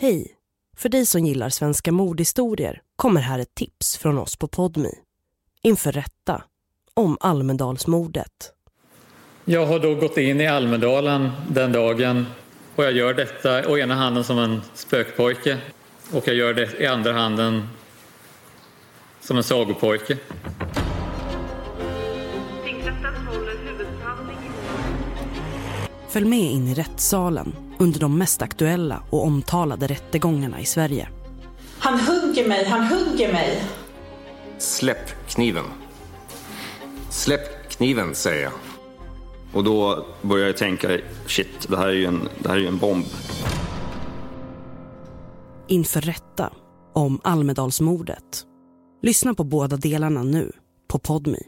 Hej! För dig som gillar svenska mordhistorier kommer här ett tips från oss på Podmi. Inför rätta om Almedalsmordet. Jag har då gått in i Almedalen den dagen och jag gör detta å ena handen som en spökpojke och jag gör det i andra handen som en sagopojke. Följ med in i rättssalen under de mest aktuella och omtalade rättegångarna i Sverige. Han hugger mig, han hugger mig. Släpp kniven. Släpp kniven, säger jag. Och då börjar jag tänka, shit, det här är ju en, det här är ju en bomb. Inför rätta om Almedalsmordet. Lyssna på båda delarna nu på Podmi.